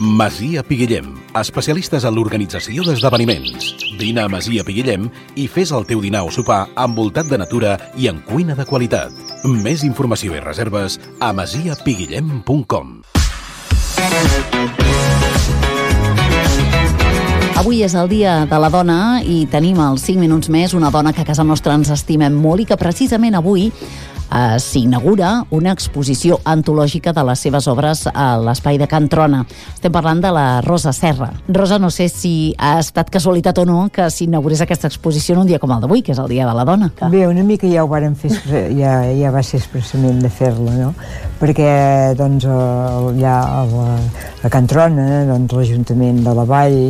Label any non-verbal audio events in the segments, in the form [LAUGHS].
Masia Piguillem, especialistes en l'organització d'esdeveniments. Vine a Masia Piguillem i fes el teu dinar o sopar envoltat de natura i en cuina de qualitat. Més informació i reserves a masiapiguillem.com Avui és el dia de la dona i tenim als 5 minuts més una dona que a casa nostra ens estimem molt i que precisament avui eh, s'inaugura una exposició antològica de les seves obres a l'espai de Can Trona. Estem parlant de la Rosa Serra. Rosa, no sé si ha estat casualitat o no que s'inaugurés aquesta exposició en un dia com el d'avui, que és el Dia de la Dona. Que... Bé, una mica ja ho varen fer, ja, ja va ser expressament de fer-la, no? Perquè, doncs, allà a, la, a Can Trona, doncs, l'Ajuntament de la Vall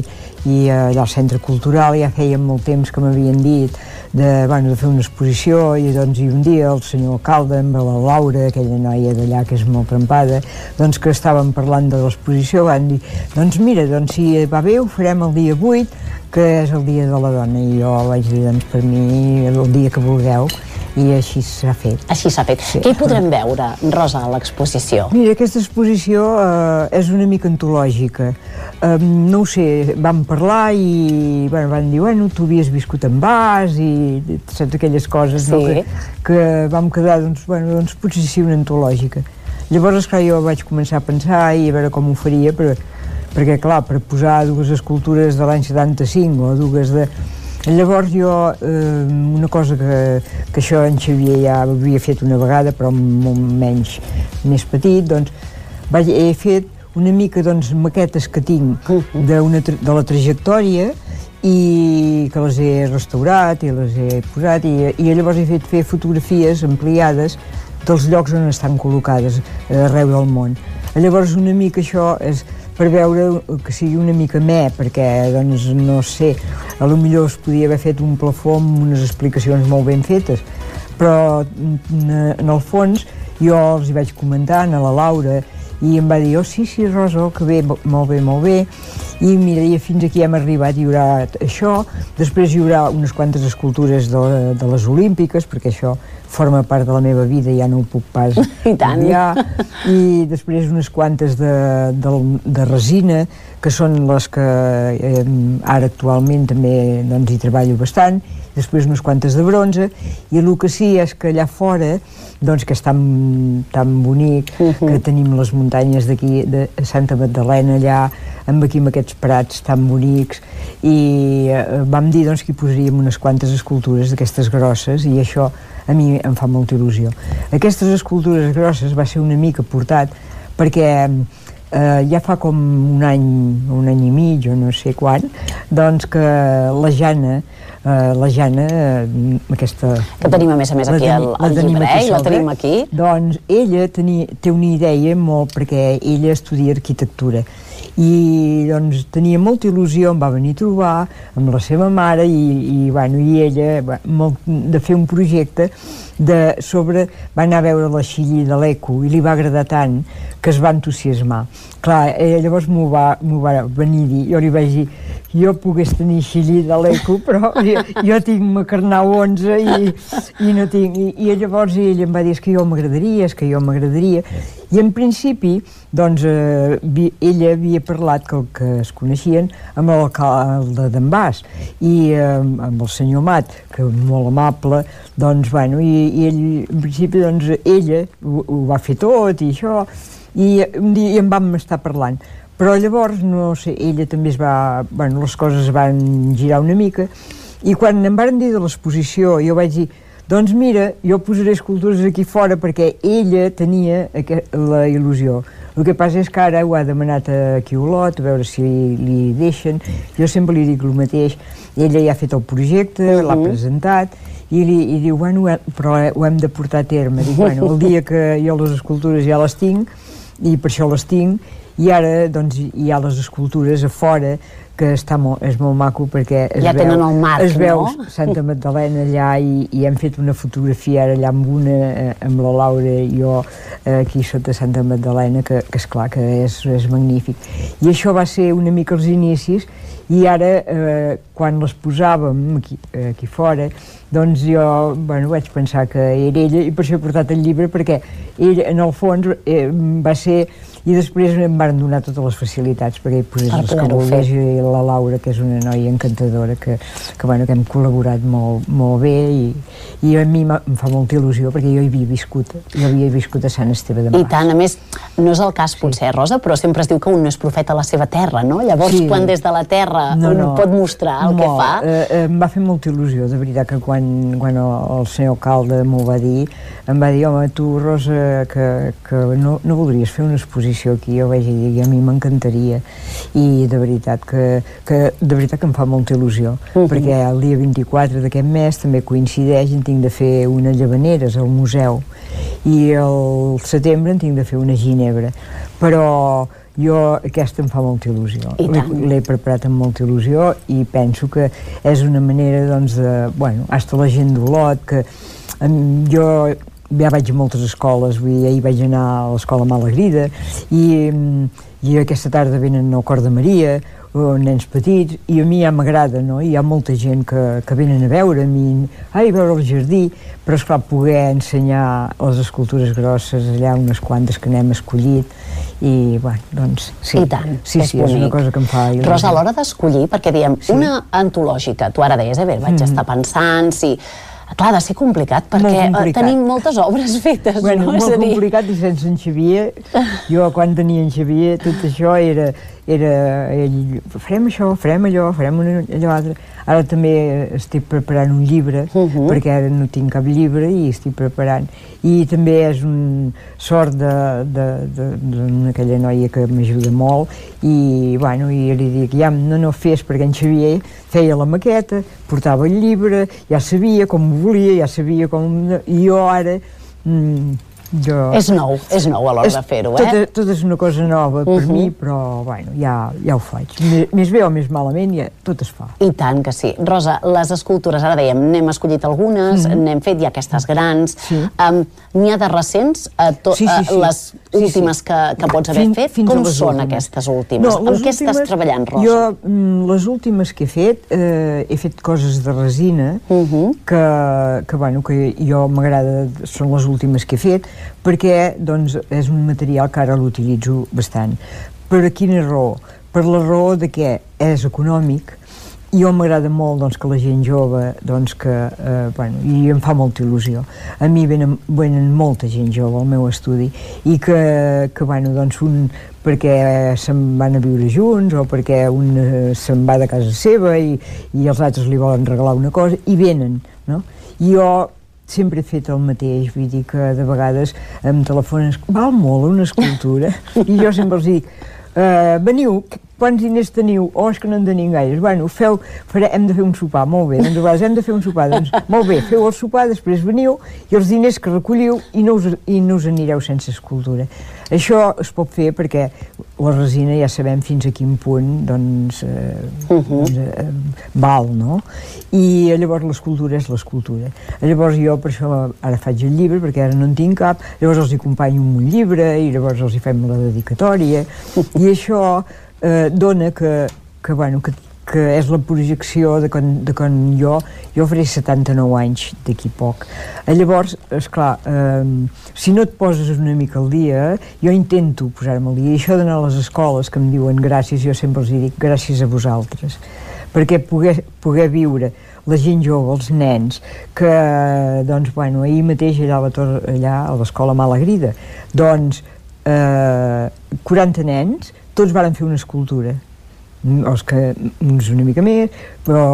i allà al Centre Cultural ja feia molt temps que m'havien dit de, bueno, de fer una exposició i, doncs, i un dia el senyor alcalde amb la Laura, aquella noia d'allà que és molt trempada, doncs que estàvem parlant de l'exposició, van dir, doncs mira, doncs si va bé ho farem el dia 8, que és el dia de la dona, i jo vaig dir, doncs per mi, el dia que vulgueu, i així s'ha fet. Així s'ha fet. Sí. Què hi podrem veure, Rosa, a l'exposició? Mira, aquesta exposició eh, és una mica antològica. Eh, no ho sé, vam parlar i bueno, van dir, bueno, tu havies viscut en Bas i saps aquelles coses sí. no, que, que vam quedar, doncs, bueno, doncs potser sí una antològica. Llavors, esclar, jo vaig començar a pensar i a veure com ho faria, però, perquè, clar, per posar dues escultures de l'any 75 o dues de Llavors jo, eh, una cosa que, que això en Xavier ja havia fet una vegada, però menys, més petit, doncs vaig, he fet una mica doncs, maquetes que tinc de, una, de la trajectòria i que les he restaurat i les he posat i, i llavors he fet fer fotografies ampliades dels llocs on estan col·locades eh, arreu del món. Llavors una mica això és per veure que sigui una mica me, perquè, doncs, no sé, a lo millor es podia haver fet un plafó amb unes explicacions molt ben fetes, però en el fons jo els hi vaig comentar a la Laura i em va dir, oh sí, sí, Rosa, oh, que bé, molt bé, molt bé, i mira, i fins aquí hem arribat, hi haurà això, després hi haurà unes quantes escultures de, de les Olímpiques, perquè això forma part de la meva vida, ja no ho puc pas [LAUGHS] I tant. canviar, i després unes quantes de, de, de resina, que són les que eh, ara actualment també doncs, hi treballo bastant, després unes quantes de bronze, i el que sí és que allà fora, doncs que és tan, tan bonic, uh -huh. que tenim les muntanyes d'aquí, de Santa Magdalena allà, amb aquí amb aquests prats tan bonics, i eh, vam dir doncs, que hi posaríem unes quantes escultures d'aquestes grosses, i això a mi em fa molta il·lusió. Aquestes escultures grosses va ser una mica portat perquè eh, ja fa com un any, un any i mig o no sé quan, doncs que la Jana, eh, la Jana, eh, aquesta... Que tenim a més a més aquí al, al llibre, eh? la tenim aquí. Doncs ella tenia, té una idea molt, perquè ella estudia arquitectura, i doncs tenia molta il·lusió, em va venir a trobar amb la seva mare i, i, bueno, i ella molt, de fer un projecte de, sobre, va anar a veure la xilli de l'Eco i li va agradar tant que es va entusiasmar. Clar, eh, llavors m'ho va, va venir a dir, jo li vaig dir, jo pogués tenir xilli de l'Eco, però jo, jo tinc Macarnau 11 i, i no tinc... I, I llavors ell em va dir, és que jo m'agradaria, és que jo m'agradaria. I en principi, doncs, eh, ella havia parlat que que es coneixien amb l'alcalde d'en Bas i eh, amb el senyor Mat, que molt amable, doncs, bueno, i, i ell, en principi, doncs, ella ho, ho va fer tot i això, i i en vam estar parlant. Però llavors, no sé, ella també es va... Bueno, les coses van girar una mica, i quan em van dir de l'exposició, jo vaig dir, doncs mira, jo posaré escultures aquí fora perquè ella tenia la il·lusió. El que passa és que ara ho ha demanat aquí a Olot, a veure si li deixen. Jo sempre li dic el mateix. Ella ja ha fet el projecte, uh -huh. l'ha presentat, i, li, i diu, bueno, però ho hem de portar a terme. Dic, bueno, el dia que jo les escultures ja les tinc, i per això les tinc, i ara doncs, hi ha les escultures a fora que està molt, és molt maco perquè es ja veu, tenen el marc, es veu no? [LAUGHS] Santa Magdalena allà i, i hem fet una fotografia ara allà amb una, eh, amb la Laura i jo eh, aquí sota Santa Magdalena que, que és clar que és, és magnífic i això va ser una mica els inicis i ara eh, quan les posàvem aquí, aquí fora doncs jo bueno, vaig pensar que era ella i per això he portat el llibre perquè ell en el fons eh, va ser i després em van donar totes les facilitats perquè hi posés els que volgués i la Laura, que és una noia encantadora, que, que, bueno, que hem col·laborat molt, molt bé i, i a mi em fa molta il·lusió perquè jo hi havia viscut, jo havia viscut a Sant Esteve de I Mar. tant, a més, no és el cas potser, Rosa, però sempre es diu que un no és profeta a la seva terra, no? Llavors, Sí. quan des de la terra un pot mostrar el que Molt. fa... Eh, eh, em va fer molta il·lusió, de veritat, que quan, quan el, el senyor alcalde m'ho va dir, em va dir, home, tu, Rosa, que, que no, no voldries fer una exposició aquí? Jo vaig dir, a mi m'encantaria. I de veritat que, que, de veritat que em fa molta il·lusió, Mhm. perquè el dia 24 d'aquest mes també coincideix en tinc de fer unes llavaneres al museu i el setembre en tinc de fer una ginebra. Però jo aquesta em fa molta il·lusió. I. L'he preparat amb molta il·lusió i penso que és una manera doncs, de, bueno, hasta la gent d'Olot, que em, jo ja vaig a moltes escoles, vull dir, ahir vaig anar a l'escola Malagrida i, em, i aquesta tarda venen al Cor de Maria, nens petits, i a mi ja m'agrada, no? Hi ha molta gent que, que venen a veure'm i ai, a veure el jardí, però és clar poder ensenyar les escultures grosses allà, unes quantes que n'hem escollit, i, bueno, doncs, sí. I tant, sí, és sí, és una bonic. cosa que em fa il·lusió. Rosa, a l'hora d'escollir, perquè diem, sí. una antològica, tu ara deies, eh, bé, vaig estar pensant si... Clar, ha de ser complicat, perquè Molt eh, complicat. tenim moltes obres fetes, Bueno, no? molt És a dir, complicat i sense en Xavier. Jo, quan tenia en Xavier, tot això era... era ell, farem això, farem allò, farem una, allò altre. Ara també estic preparant un llibre, Mhm. perquè ara no tinc cap llibre i estic preparant. I també és un sort d'aquella noia que m'ajuda molt i, bueno, i li dic, ja, no, no fes, perquè en Xavier feia la maqueta, portava el llibre, ja sabia com volia, ja sabia com... I jo ara... Mm, jo... és nou, és nou a l'hora de fer-ho, tot, eh? tot és una cosa nova per Mhm. mi, però bueno, ja, ja ho faig. Més, més bé o més malament, ja, tot es fa. I tant que sí. Rosa, les escultures, ara dèiem, n'hem escollit algunes, n'hem fet ja aquestes grans. Mhm. Sí. Um, N'hi ha de recents, uh, to, Sí, sí, sí. Uh, les Sí, últimes sí. Que, que pots haver Fin- fet? fins a Com són últimes. aquestes últimes? No, les què estàs últimes- treballant, Rosa? Jo, mm, les últimes que he fet, eh, he fet coses de resina, Mhm. que, que, bueno, que jo m'agrada, són les últimes que he fet, perquè doncs, és un material que ara l'utilitzo bastant. Per quina raó? Per la raó de que és econòmic, i jo m'agrada molt doncs, que la gent jove, doncs, que, eh, bueno, i em fa molta il·lusió. A mi venen, venen molta gent jove al meu estudi i que, que bueno, doncs un, perquè se'n van a viure junts o perquè un eh, se'n va de casa seva i, i els altres li volen regalar una cosa i venen, no? I jo sempre he fet el mateix, vull dir que de vegades em telefonen, val molt una escultura, [LAUGHS] i jo sempre els dic, uh, veniu, quants diners teniu? Oh, és que no en tenim gaires. Bueno, feu, fare, hem de fer un sopar, molt bé. Doncs a vegades hem de fer un sopar, doncs molt bé, feu el sopar, després veniu i els diners que recolliu i no us, i no us anireu sense escultura. Això es pot fer perquè la resina ja sabem fins a quin punt doncs, eh, doncs eh, val, no? I llavors l'escultura és l'escultura. Llavors jo per això ara faig el llibre perquè ara no en tinc cap, llavors els hi acompanyo un llibre i llavors els hi fem la dedicatòria i això eh, dona que, que, bueno, que, que és la projecció de quan, de quan jo, jo faré 79 anys d'aquí poc. Eh, llavors, és clar, eh, si no et poses una mica al dia, jo intento posar-me al dia, i això d'anar a les escoles que em diuen gràcies, jo sempre els dic gràcies a vosaltres, perquè poder, poder viure la gent jove, els nens, que, doncs, bueno, ahir mateix allà a la tor- allà a l'escola Malagrida, doncs, eh, 40 nens, tots varen fer una escultura. Els que, uns una mica més, però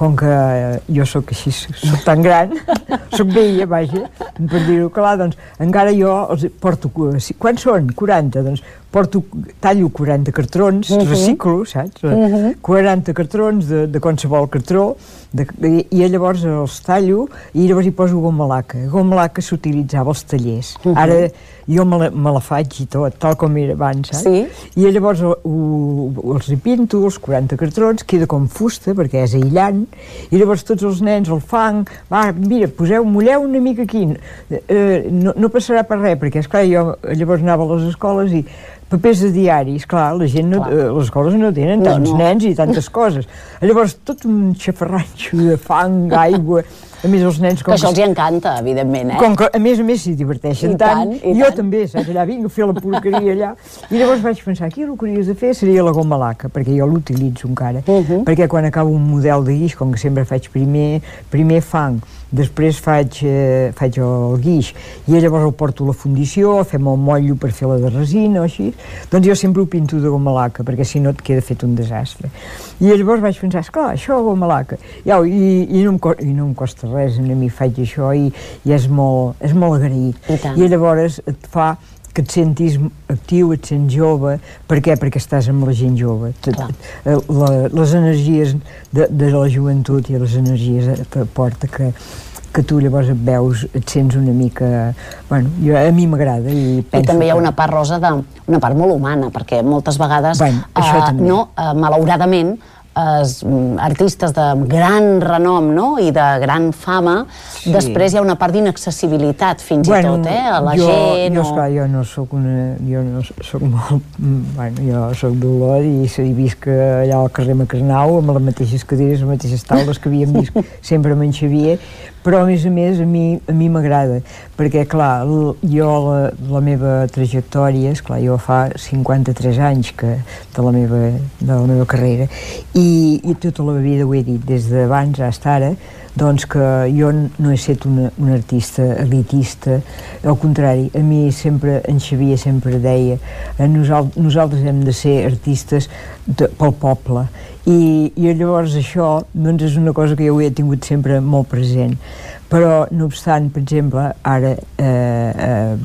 com que eh, jo sóc així, sóc tan gran, [LAUGHS] sóc vella, vaja, per dir-ho clar, doncs encara jo els porto... si- Quants són? 40, doncs porto, tallo 40 cartrons, uh -huh. reciclo, saps? Uh -huh. 40 cartrons de, de qualsevol cartró, de, i, i llavors els tallo i llavors hi poso goma laca. Goma laca s'utilitzava als tallers. Uh -huh. Ara jo me la, me la faig i tot, tal com era abans, saps? Sí. I llavors ho, ho, els hi pinto, els 40 cartrons, queda com fusta perquè és aïllant, i llavors tots els nens, el fang, va, mira, poseu, mulleu una mica aquí, eh, no, no passarà per res, perquè, esclar, jo llavors anava a les escoles i papers de diaris, clar, la gent, no, Clar. eh, les escoles no tenen No, tants no. nens i tantes coses. [LAUGHS] Llavors, tot un xafarranxo de fang, aigua, A més, els nens... Com que això els hi encanta, evidentment, eh? Com que, a més a més, s'hi diverteixen I tant, i jo tant. també, saps? Allà vinc a fer la porqueria allà. I llavors vaig pensar, aquí el que hauries de fer seria la goma laca, perquè jo l'utilitzo encara. Uh -huh. Perquè quan acabo un model de guix, com que sempre faig primer, primer fang, després faig, eh, faig el guix, i llavors el porto a la fundició, fem el motllo per fer la de resina o així, doncs jo sempre ho pinto de goma laca, perquè si no et queda fet un desastre. I llavors vaig pensar, esclar, això goma laca. I, i, i, no em, co- i no em costa res, a mi faig això i, i és, molt, és molt agraït. I tant. I llavors et fa que et sentis actiu, et sents jove. Per què? Perquè estàs amb la gent jove. Clar. eh, la, les energies de, de la joventut i les energies que porta que, que tu llavors et veus, et sents una mica... Bueno, jo, a mi m'agrada i I penso... també hi ha una part, Rosa, de, una part molt humana, perquè moltes vegades, Bueno, això eh, també. no, eh, malauradament, es, mm, artistes de gran renom no? i de gran fama, Sí. després hi ha una part d'inaccessibilitat fins i tot, eh? a la jo, gent. Jo, o... esclar, jo no sóc una... Jo no sóc molt... mm, Bueno, jo sóc d'Olot i s'ha vist que allà al carrer Macarnau, amb les mateixes cadires, les mateixes taules que havíem vist [LAUGHS] sempre amb en Xavier, però a més a més a mi a mi m'agrada, perquè clar, jo la, la meva trajectòria, és clar, jo fa 53 anys que de la meva, de la meva carrera i, i tota la vida ho he dit, des d'abans fins ara, doncs que jo no he estat una, una artista elitista, al contrari, a mi sempre, en Xavier sempre deia eh, nosal, nosaltres hem de ser artistes de, pel poble i, i llavors això doncs és una cosa que jo ho he tingut sempre molt present però no obstant, per exemple ara eh, eh,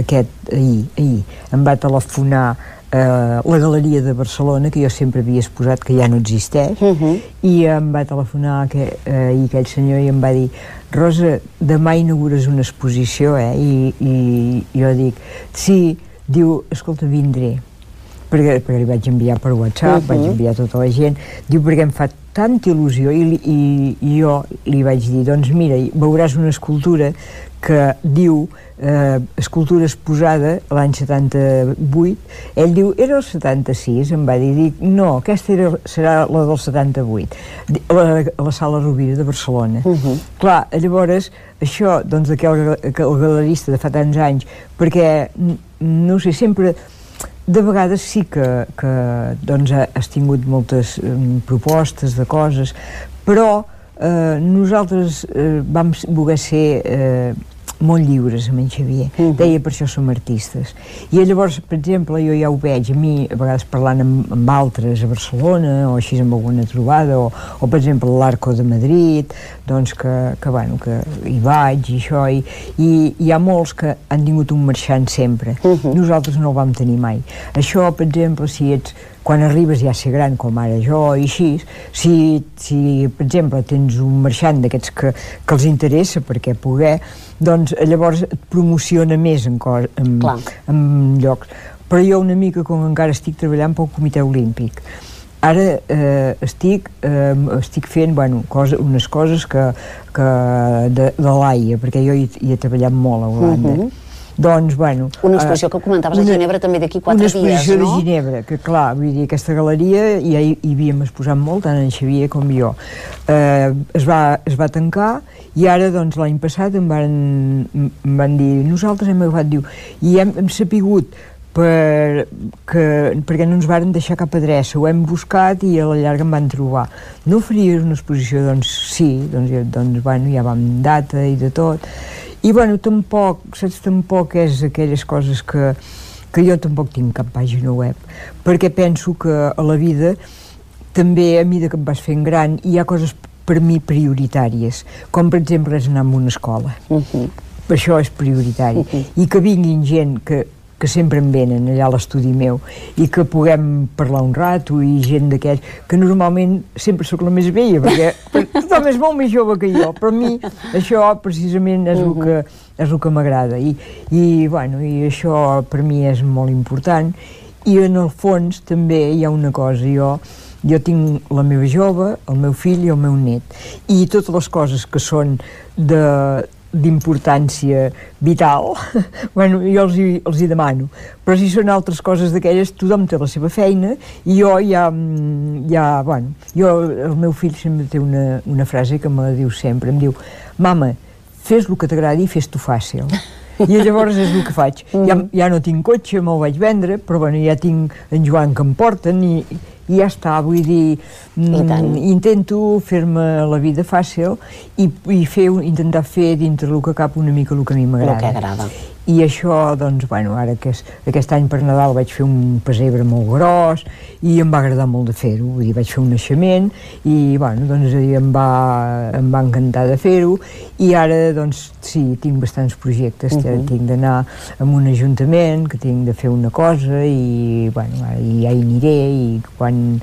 aquest ahir, ahir em va telefonar eh, la Galeria de Barcelona, que jo sempre havia exposat que ja no existeix, Uh -huh. i em va telefonar que, eh, i aquell senyor i em va dir Rosa, demà inaugures una exposició, eh? I, i jo dic, sí, diu, escolta, vindré perquè, perquè li vaig enviar per WhatsApp, uh Mhm. -huh. vaig enviar a tota la gent, diu perquè em fa tanta il·lusió i, li- i, i jo li vaig dir, doncs mira, veuràs una escultura que diu eh, escultura exposada l'any 78 ell diu, era el 76 em va dir, dic, no, aquesta era, serà la del 78 Di- la, la sala Rovira de Barcelona Uh -huh. Clar, llavors, això, doncs, aquell, aquell galerista de fa tants anys, perquè, no sé, sempre, de vegades sí que, que doncs, has tingut moltes um, propostes de coses, però eh, nosaltres eh, vam voler ser eh, molt lliures amb en Xavier. Uh. -huh. Deia, per això som artistes. I llavors, per exemple, jo ja ho veig, a mi, a vegades parlant amb, amb altres a Barcelona, o així amb alguna trobada, o, o per exemple, l'Arco de Madrid, doncs que, que, bueno, que hi vaig i això, i, i hi ha molts que han tingut un marxant sempre. Uh -huh. Nosaltres no el vam tenir mai. Això, per exemple, si ets quan arribes ja a ser gran, com ara jo, i així, si, si per exemple, tens un marxant d'aquests que, que els interessa perquè poder, doncs llavors et promociona més en, cos, en, Clar. en llocs. Però jo una mica, com encara estic treballant pel Comitè Olímpic, ara eh, estic, eh, estic fent bueno, cosa, unes coses que, que de, de l'AIA, perquè jo hi, hi he treballat molt a Holanda. Mhm. Doncs, bueno... Una exposició que comentaves a Ginebra també d'aquí quatre una dies, exposició no? de Ginebra, que clar, vull dir, aquesta galeria ja hi, hi havíem exposat molt, tant en Xavier com jo. Eh, es, va, es va tancar i ara, doncs, l'any passat em van, em van dir, nosaltres hem agafat, diu, i hem, hem sapigut per, que, perquè no ens varen deixar cap adreça, ho hem buscat i a la llarga em van trobar. No faries una exposició? Doncs sí, doncs, doncs bueno, ja vam data i de tot. I bueno, tampoc, saps, tampoc és aquelles coses que, que jo tampoc tinc cap pàgina web, perquè penso que a la vida també a mida que em vas fent gran hi ha coses per mi prioritàries, com per exemple és anar a una escola Uh -huh. això és prioritari Uh -huh. i que vinguin gent que, que sempre em venen allà a l'estudi meu i que puguem parlar un rato i gent d'aquells que normalment sempre sóc la més vella perquè, [LAUGHS] perquè tothom és molt més jove que jo però a mi això precisament és el que, és el que m'agrada. I, i, bueno, i això per mi és molt important. I en el fons també hi ha una cosa jo jo tinc la meva jove, el meu fill i el meu net i totes les coses que són de, d'importància vital, [LAUGHS] bueno, jo els hi, els hi demano. Però si són altres coses d'aquelles, tothom té la seva feina i jo ja, mm, ja bueno, jo, el meu fill sempre té una, una frase que me diu sempre, em diu, mama, fes el que t'agradi i fes-t'ho fàcil. [LAUGHS] I llavors és el que faig. Mm. Ja, ja no tinc cotxe, me'l vaig vendre, però bueno, ja tinc en Joan que em porten i, i ja està, vull dir, mm, intento fer-me la vida fàcil i, i fer, intentar fer dintre el que cap una mica el que a mi m'agrada. I això, doncs, bueno, ara que és, aquest any per Nadal vaig fer un pessebre molt gros i em va agradar molt de fer-ho, vull dir, vaig fer un naixement i, bueno, doncs em va, em va encantar de fer-ho i ara, doncs, sí, tinc bastants projectes, uh -huh. tinc d'anar a un ajuntament, que tinc de fer una cosa i, bueno, i ja hi aniré i quan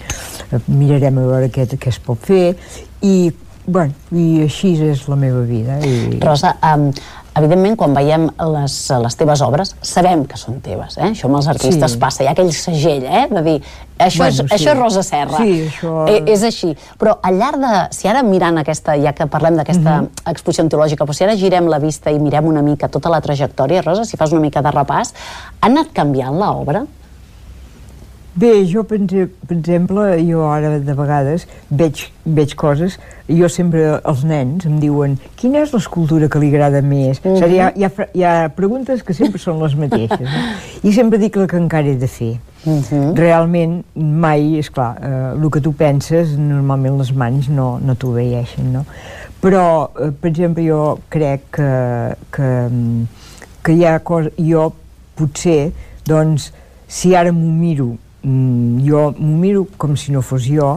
mirarem a veure què, què es pot fer i, bueno, i així és la meva vida. I... Rosa, um, evidentment, quan veiem les, les teves obres, sabem que són teves, eh? Això amb els artistes sí. passa, hi ha aquell segell, eh? De dir, això, bueno, és, sí. això és Rosa Serra. Sí, això... Eh, és així. Però al llarg de... Si ara mirant aquesta, ja que parlem d'aquesta mhm. -huh. exposició antològica, però si ara girem la vista i mirem una mica tota la trajectòria, Rosa, si fas una mica de repàs, ha anat canviant l'obra? Bé, jo, per, per exemple, jo ara de vegades veig, veig coses, jo sempre, els nens em diuen quina és l'escultura que li agrada més? Uh -huh. o sigui, hi, ha, hi, ha, hi ha preguntes que sempre són les mateixes, no? [LAUGHS] I sempre dic la que encara he de fer. Uh -huh. Realment, mai, és clar, eh, el que tu penses, normalment les mans no, no t'ho veieixen, no? Però, eh, per exemple, jo crec que, que, que hi ha coses... Jo, potser, doncs, si ara m'ho miro jo m'ho miro com si no fos jo,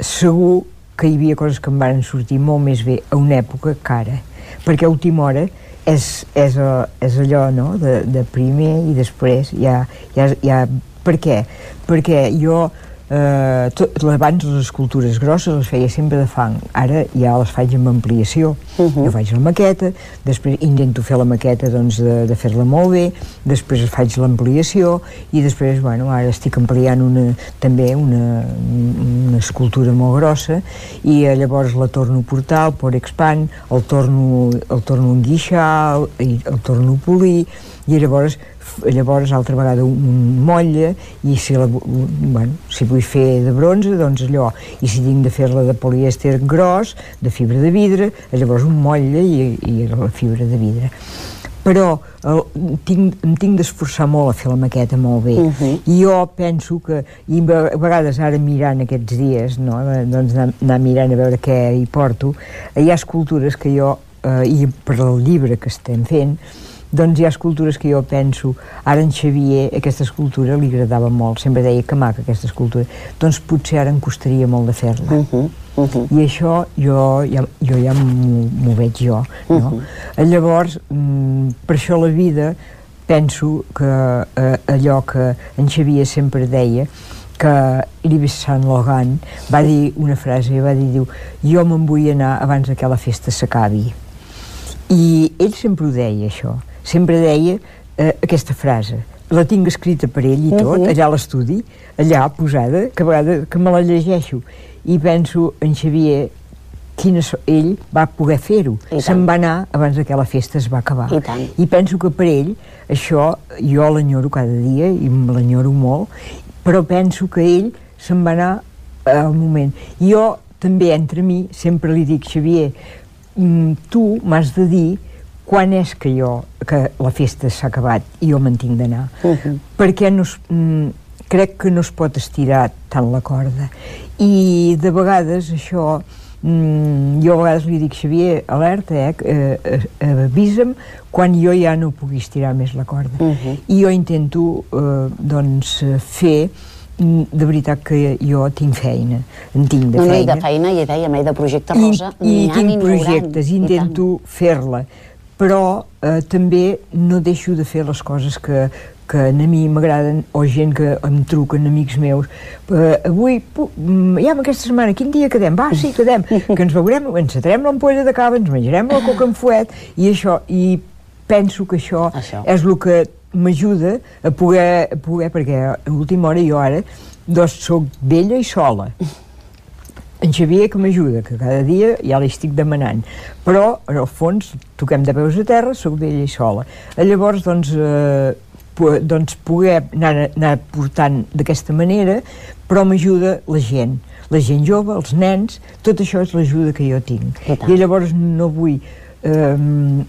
segur que hi havia coses que em van sortir molt més bé a una època que ara, perquè a última hora és, és, és allò no? de, de primer i després ja, ja, ja... Per què? Perquè jo eh, tot, abans les escultures grosses les feia sempre de fang, ara ja les faig amb ampliació, uh -huh. jo faig la maqueta, després intento fer la maqueta doncs, de, de fer-la molt bé, després faig l'ampliació i després, bueno, ara estic ampliant una, també una, una escultura molt grossa i eh, llavors la torno a portar, el por expand, el torno, el torno a enguixar, el, el torno a polir i llavors llavors altra vegada un, motlle i si, la, bueno, si vull fer de bronze doncs allò, i si tinc de fer-la de polièster gros, de fibra de vidre llavors un motlle i, i la fibra de vidre. Però el, tinc, em tinc d'esforçar molt a fer la maqueta molt bé. Uh -huh. i jo penso que i a vegades ara mirant aquests dies no, doncs anar, anar mirant a veure què hi porto hi ha escultures que jo eh, i per el llibre que estem fent doncs hi ha escultures que jo penso, ara en Xavier aquesta escultura li agradava molt, sempre deia que maca aquesta escultura, doncs potser ara em costaria molt de fer-la. Uh -huh. Uh -huh. I això jo ja, jo ja m'ho veig jo, no? Uh -huh. Llavors, mm, per això la vida penso que eh, allò que en Xavier sempre deia, que Yves Saint Laurent va dir una frase, va dir, diu, jo me'n vull anar abans que la festa s'acabi. I ell sempre ho deia, això sempre deia eh, aquesta frase la tinc escrita per ell i tot, uh -huh. allà a l'estudi, allà posada, que a vegades que me la llegeixo i penso en Xavier quina so ell va poder fer-ho. Se'n va anar abans que la festa es va acabar. I, I penso que per ell això jo l'enyoro cada dia i l'enyoro molt, però penso que ell se'n va anar al moment. Jo també entre mi sempre li dic, Xavier, mm, tu m'has de dir quan és que jo, que la festa s'ha acabat i jo me'n tinc d'anar? Uh -huh. Perquè no es, mm, crec que no es pot estirar tant la corda. I de vegades això... Mm, jo a vegades li dic, Xavier, alerta, eh, eh, eh, avisa'm quan jo ja no pugui estirar més la corda. Uh -huh. I jo intento, eh, doncs, fer mm, de veritat que jo tinc feina, en tinc de no, feina. No, i de feina, i deia, i de projecte rosa, I, i tinc projectes, intento fer-la però eh, també no deixo de fer les coses que, que a mi m'agraden, o gent que em truquen, amics meus, eh, avui, mm, ja aquesta setmana, quin dia quedem? Va, sí, quedem, [LAUGHS] que ens veurem, encetarem l'ampolla de cava, ens menjarem la coca amb fuet, i això, i penso que això, això. és el que m'ajuda a poder, a poder, perquè a última hora jo ara, doncs, soc vella i sola [LAUGHS] en Xavier que m'ajuda, que cada dia ja li estic demanant. Però, en el fons, toquem de peus a terra, sóc d'ella i sola. Eh, llavors, doncs, eh, doncs poder anar, anar portant d'aquesta manera, però m'ajuda la gent la gent jove, els nens, tot això és l'ajuda que jo tinc. I, I llavors no vull eh,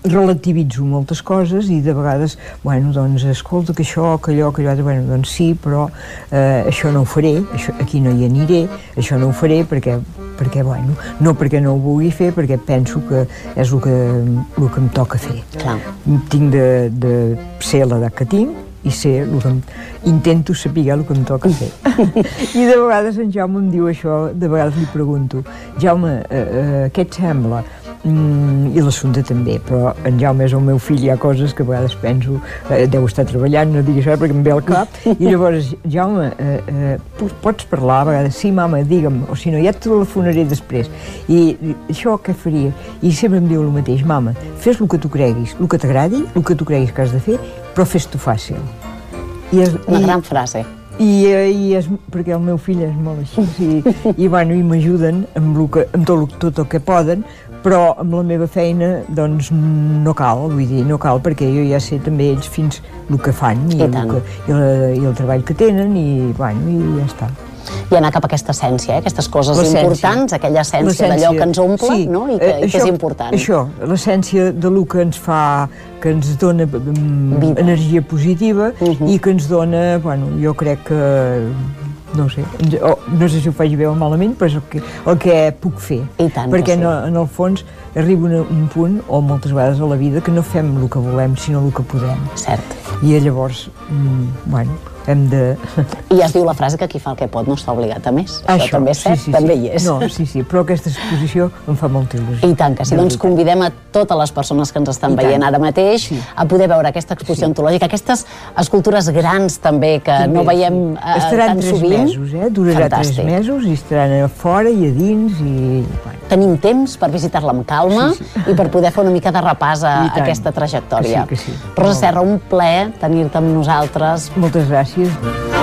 relativitzo moltes coses i de vegades, bueno, doncs escolta que això, que allò, que allò, bueno, doncs sí, però eh, això no ho faré, això, aquí no hi aniré, això no ho faré perquè, perquè bueno, no perquè no ho vulgui fer, perquè penso que és el que, el que em toca fer. Clar. Tinc de, de ser l'edat que tinc, i ser el que em, intento saber el que em toca fer. [LAUGHS] I de vegades en Jaume em diu això, de vegades li pregunto, Jaume, eh, eh, què et sembla? Mm, i l'assumpte també, però en Jaume és el meu fill, hi ha coses que a vegades penso eh, deu estar treballant, no diguis això perquè em ve al cap [LAUGHS] i llavors, Jaume eh, eh, pots parlar a vegades? Sí, mama, digue'm o si no, ja et telefonaré després i, això què faria? I sempre em diu el mateix, mama, fes el que tu creguis el que t'agradi, el que tu creguis que has de fer però fes-t'ho fàcil I és, una i, gran frase i, eh, i és, perquè el meu fill és molt així i, i, bueno, i m'ajuden amb, que, amb tot, tot el que poden però amb la meva feina doncs no cal, vull dir, no cal perquè jo ja sé també ells fins el que fan i, I, el, que, i, el, i el treball que tenen i, bueno, i ja està i anar cap a aquesta essència, eh? aquestes coses importants, aquella essència d'allò que ens omple sí. no? I, que, eh, això, que és important. Això, l'essència de lo que ens fa, que ens dona mm, energia positiva uh -huh. i que ens dona, bueno, jo crec que no sé, o, no sé si ho faig bé o malament, però és el que, el que puc fer. I tant Perquè sí. no, en el fons arriba un, un punt, o moltes vegades a la vida, que no fem el que volem, sinó el que podem. Cert. I llavors, mm, bueno, hem de... I ja es diu la frase que qui fa el que pot no està obligat a més. Això, Això també és cert, sí, sí, també sí. hi és. No, sí, sí, però aquesta exposició em fa molta il·lusió. I tant, que sí. Doncs convidem a totes les persones que ens estan I veient tant. ara mateix sí. a poder veure aquesta exposició sí. antològica, aquestes escultures grans també que també, no veiem sí. eh, estaran tan tres sovint. mesos, eh? Durarà Fantàstic. tres mesos i estaran a fora i a dins i... Bueno. Tenim temps per visitar-la amb calma sí, sí. i per poder fer una mica de repàs a aquesta trajectòria. Que sí, que sí. Rosa Serra, un plaer tenir-te amb nosaltres. Moltes gràcies. you.